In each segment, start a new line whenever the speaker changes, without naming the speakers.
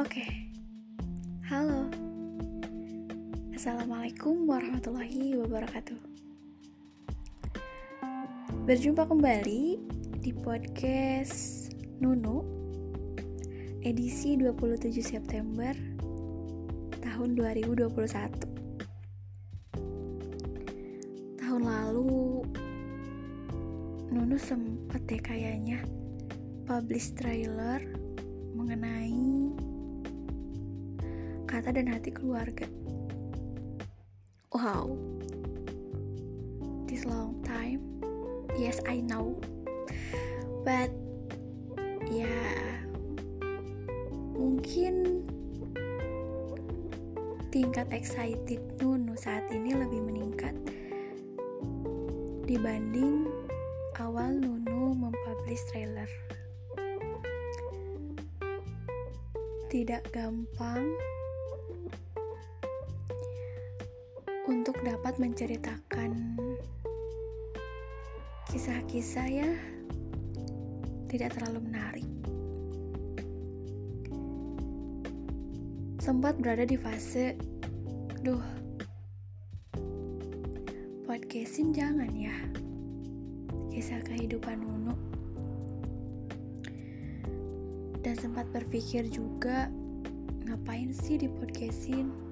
Oke, okay. halo. Assalamualaikum warahmatullahi wabarakatuh. Berjumpa kembali di podcast Nunu edisi 27 September tahun 2021. Tahun lalu Nunu sempat deh kayaknya publish trailer mengenai kata dan hati keluarga Wow, this long time. Yes, I know. But ya mungkin tingkat excited Nunu saat ini lebih meningkat dibanding awal Nunu mempublish trailer. Tidak gampang untuk dapat menceritakan kisah-kisah ya tidak terlalu menarik. Sempat berada di fase, duh, podcastin jangan ya, kisah kehidupan Nunu. Dan sempat berpikir juga, ngapain sih di podcastin?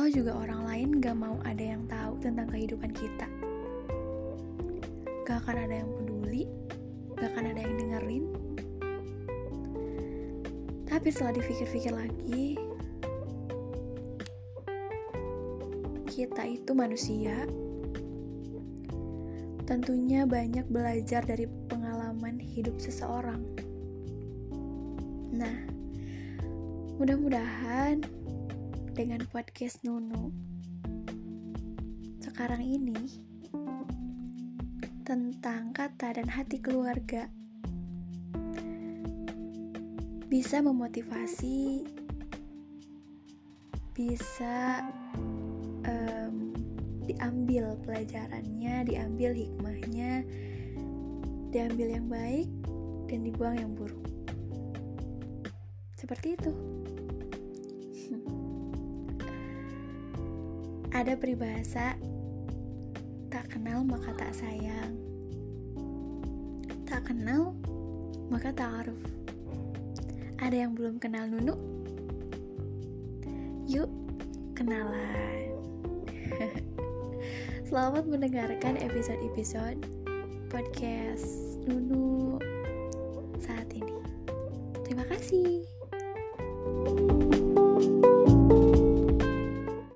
Toh juga orang lain gak mau ada yang tahu tentang kehidupan kita. Gak akan ada yang peduli, gak akan ada yang dengerin. Tapi setelah dipikir-pikir lagi, kita itu manusia. Tentunya banyak belajar dari pengalaman hidup seseorang. Nah, mudah-mudahan dengan podcast Nunu. Sekarang ini tentang kata dan hati keluarga. Bisa memotivasi bisa um, diambil pelajarannya diambil hikmahnya diambil yang baik dan dibuang yang buruk. Seperti itu Ada peribahasa tak kenal maka tak sayang. Tak kenal maka tak aruf. Ada yang belum kenal Nunu? Yuk, kenalan. Selamat mendengarkan episode-episode podcast Nunu saat ini. Terima kasih.